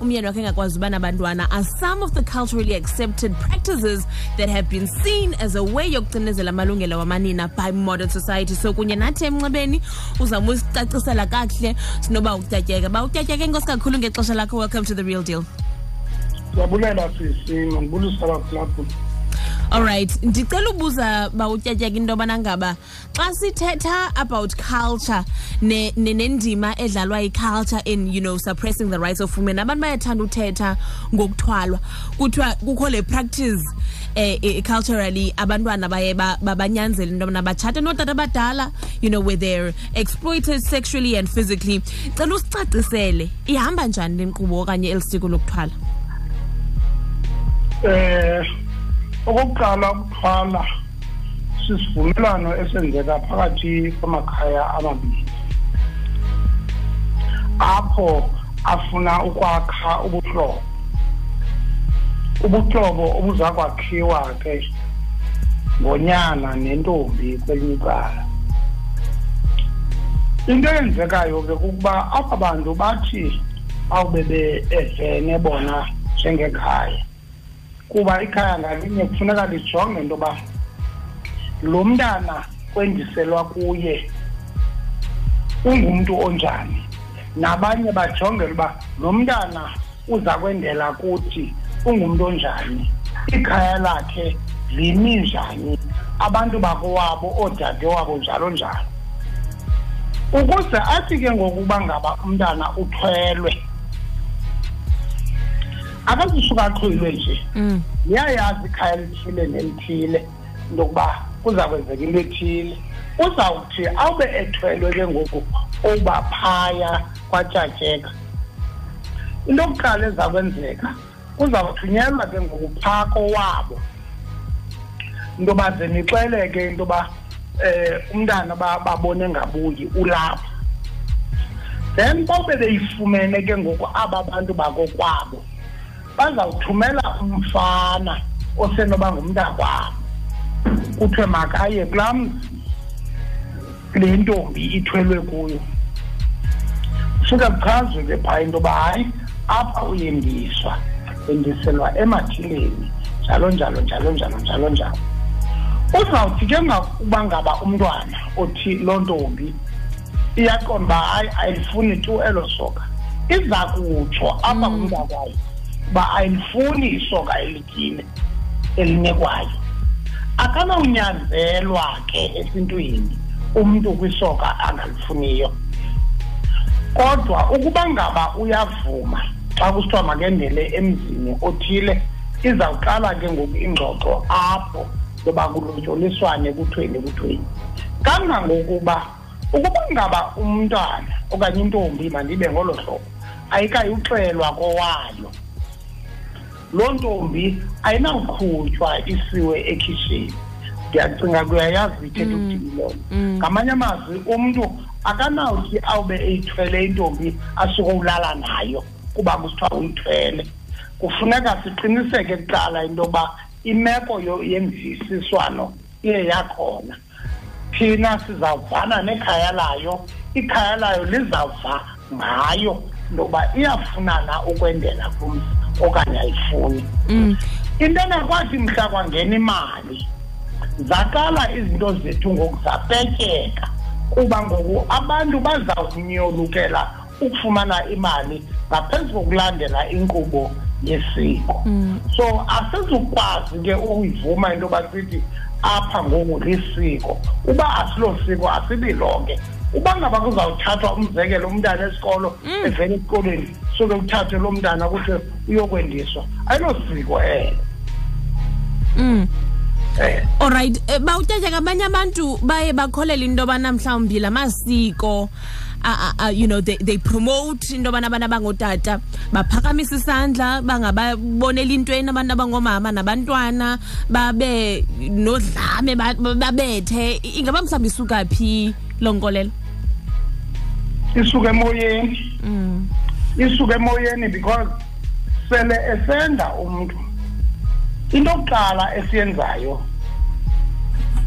umyeni wakhe engakwazi uba nabantwana are some of the culturally accepted practices that have been seen as a way yokucinezela amalungelo wamanina by modern society so kunye nathi emnxebeni uzama usicacisela kakuhle sinoba ukutyatyeka ba ukutyatyeka enkosi kakhulu ngexesha lakho welcome to the real deal ndiyabulela sisi mandibulisa baphulaphula all right ndicela ubuza ba utyatyeka into yobana ngaba xa sithetha about culture nendima ne, edlalwa iculture in you know suppressing the rights of women abantu bayathanda uthetha ngokuthwalwa kuthiwa kukho le practice eh, eh, culturally abantwana baye babanyanzela into yobana batshate nootata abadala you know where they're exploited sexually and physically cela usicacisele ihamba njani le nkqubo okanye eli siko lokuthwala um okokuqala ukuthwala sisivumelwano esenzeka phakathi kwamakhaya amabini apho afuna ukwakha ubuhlobo ubuhlobo obuza kwakhiwa ke ngonyana nentombi kwelinye icala into eyenzekayo ke kukuba aba bantu bathi bawube be-evene bona njengekhaya kuba ikhaya ngalinye kufuneka lijonge into yoba lo mntana kwendiselwa kuye ungumntu onjani nabanye bajongela uba lo mntana uza kwendela kuthi ungumntu onjani ikhaya lakhe limi njani abantu bakowabo oodade wabo njalo njalo ukuze athi ke ngokuba ngaba umntana uthwelwe akazisuka aqhwilwe nje mm. niyayazi ikhaya lithile nelithile into yokuba kuza kwenzeka into ethile uzawuthi awube ethwelwe ke ngoku uba phaya kwatshatsheka into yokuqala eza kwenzeka uzawuthunyelwa ke ngoku phaa kowabo into yoba ze nixeleke into yoba eh umntana babone ngabuyi ulapha then bobe beyifumene ke ngoku aba bantu bakokwabo bazawuthumela umfana osenoba ngumntakwabo kuthiwe makaye kulaa mzi le ntombi ithwelwe kuyo suka kuchazwe ke phaa into yoba hayi apha uyendiswa endiselwa emathileni njalo njalo njalo njalo njalo njalo uzawuthi ke ngakuba ngaba umntwana othi loo ntombi iyaqonda uba hayi ayilifuni tu elo soka iza kutsho apha mm. kumntakwayo uba ayilifuni isoka elityile elinikwayo akanawunyanzelwa ke esintwini umntu kwisoka angalifuniyo kodwa ukuba ngaba uyavuma xa kusithiwa makendele emzini othile izawuqala ke ngoku ingxoxo apho yoba kulotyoliswane kuthweni kuthweni kangangokuba ukuba ngaba umntwana okanye intombi mandibe ngolo hlobo ayikayiuxelwa kowayo loo ntombi ayinawuqhutywa isiwe ekhishini ndiyacinga kuyayazi ithetha mm. udini loo mm. ngamanye amazwi umntu akanawuthi awube eyithwele intombi asuke ulala nayo kuba kusithiwa uyithwele kufuneka siqiniseke kuqala into yoba imeko yemvisiswano iye yakhona thina sizavana nekhaya layo ikhaya layo lizava ngayo ntoba iyafunana ukwendela kumzi okanye ayifuni mm. into engakwathi mhla kwangena imali zaqala izinto zethu ngoku zapetyeka kuba ngoku abantu bazawunyolukela ukufumana imali ngaphezu kokulandela inkqubo yesiko mm. so asizukwazi ke ukuyivuma into yoba sithi apha ngoku lisiko uba asiloo siko asibi lonke uba ngaba kuzawuthathwa umzekelo umntana esikolo mm. evela esikolweni suke kuthathwe loo mntana ukuthi uyokwendiswa ayilosiko elo mm. eh. olrayithi eh, bawutyatyeka abanye abantu baye bakholele into yobana mhlawumbi la masiko uh, uh, you know they, they promote into abantu abantu abangootata baphakamisa isandla bangababonela intweni abantu abangoomama nabantwana babe nodlame babethe ingaba mhlawumbi isuka phi loo nkolelo isuka emoyeni mm. isuka emoyeni because sele esenda umntu into yokuqala esiyenzayo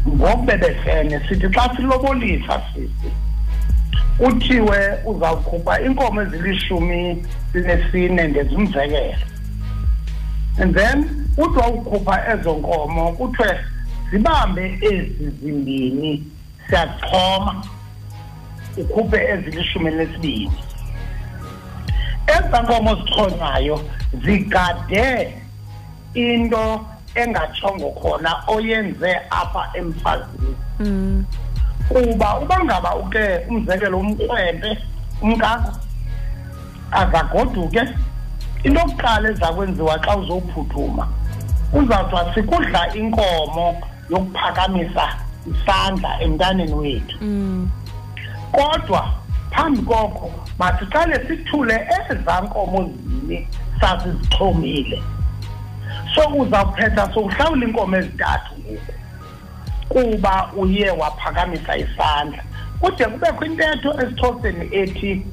ngokubebefene sithi xa silobolisa sisi kuthiwe uzawukhupha inkomo ezilishumi linesine ndezimzekelo and then uthi wawukhupha ezo nkomo kuthiwe zibambe ezi zimbini siyaxhoma ukhuphe ezilishumi elinesibini ezaa nkomo zixhonywayo zigade into engatshongo khona oyenze apha emfazini mm. kuba uba ngaba uke umzekelo umkrwempe umkako azagoduke into yokuqala ezakwenziwa xa uzophuthuma uzawuthiwa sikudla inkomo yokuphakamisa isandla emntaneni wethu mm. kodwa phambi koko masiqale sithule ezaa nkomo zini sasizixhomile so uzawuphetha sowuhlawula iinkomo ezintathu ngoku kuba uye waphakamisa isandla kude kubekho intetho esixhoseni ethi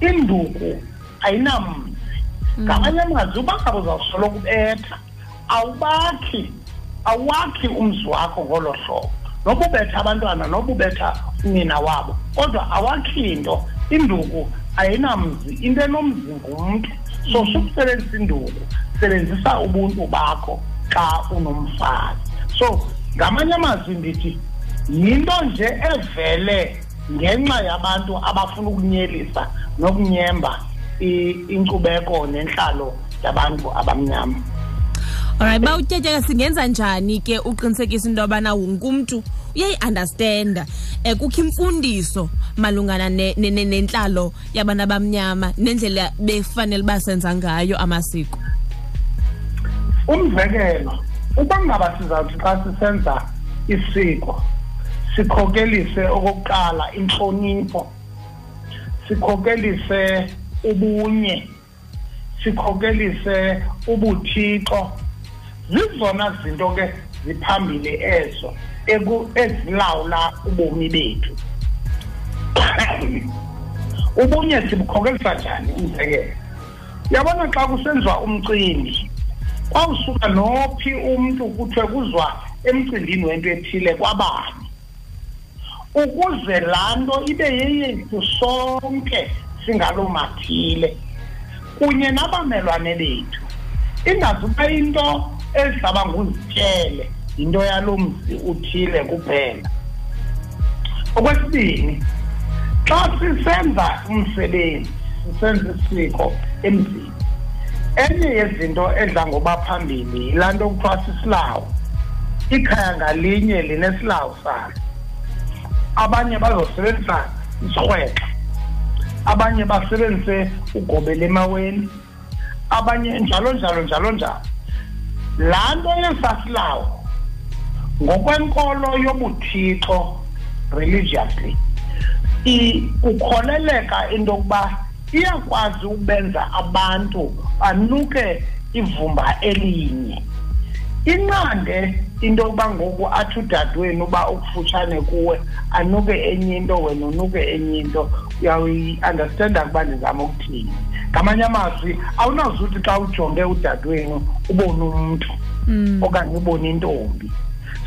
induku ayinamzi mm. ngamanye amazwi uba ngabo uzawusoloko ubetha awubakhi awakhi umzi wakho ngolo hlobo noba ubetha abantwana noba ubetha unina wabo kodwa awakhi nto induku ayinamzi into enomzi ngumntu so sukusebenzisa induku sebenzisa ubuntu bakho xa unomfazi so ngamanye amazwi ndithi yinto nje evele ngenxa yabantu abafuna ukunyelisa nokunyemba inkcubeko nentlalo yabantu abamnyama olright uba utyetyeka singenza njani ke uqinisekisa into yobana wonke umntu uyayiunderstanda um eh, kukho imfundiso malungana nentlalo yabantu abamnyama nendlela befanele uba senza ngayo amasiko umzekelo uba ngaba sizawuthi xa sisenza isiko sikhokelise okokuqala intlonipho sikhokelise ubunye sikhokelise ubuthixo zizona zinto ke ziphambili ezo ezilawula ubomi bethu ubunye sibukhokelisa njani umzekelo yabona xa kusenziwa umcimbi kwawusuka nophi umntu kuthiwe kuzwa emcimbini wento ethile kwabani ukuze laa nto ibe yeyethu sonke singaloo mathile kunye nabamelwane bethu ingazuba into ezizaba nguzityele yinto yalo mzi uthile kuphela okwesibini xa sisenza umsebenzi sisenza isiko emzini enye yezinto edla ngoba phambili yilaa nto kuthiwa sisilawu ikhaya ngalinye linesilawu salo abanye bazosebenzisa isirhwexa abanye basebenzise ugobela emaweni abanye njalo njalo njalo njalo laa nto yesasilawu ngokwenkolo yobuthixo religiously kukholeleka into yokuba iyakwazi ukubenza abantu banuke ivumba elinye inqande into yokuba ngoku athi udadewenu uba ukufutshane kuwe anuke enye into wena unuke enye into uyawuyi-understanda ukuba ndizama ukuthini ngamanye amazwi awunazuthi xa ujonge udadewenu ubone umntu mm. okanye ubone intombi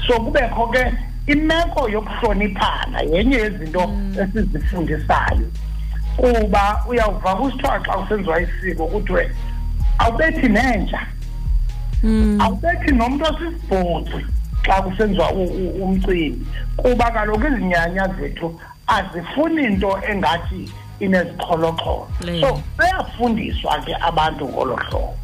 so kubekho ke imeko yokuhloniphana yenye yezinto mm. esizifundisayo kuba uyawuva kusithiwa xa kusenziwa isiko kuthiwe awubethi nenja mm. awubethi nomntu osisibhoci xa kusenziwa umcimbi kuba kaloku izinyanya zethu azifuni nto engathi inezixholoxholo so bayafundiswa ke abantu ngolo hlobo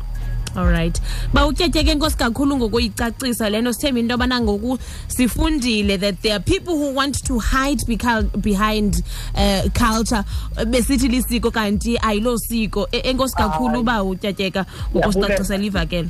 olright ba utyetyeke enkosi kakhulu ngokuyicacisa le nto sithembe into yobana ngoku sifundile that there are people who want to hide behind uh, culture besithi lisiko kanti ayiloo siko e, enkosi kakhulu uba utyatyeka ngokusicacisela ivakelo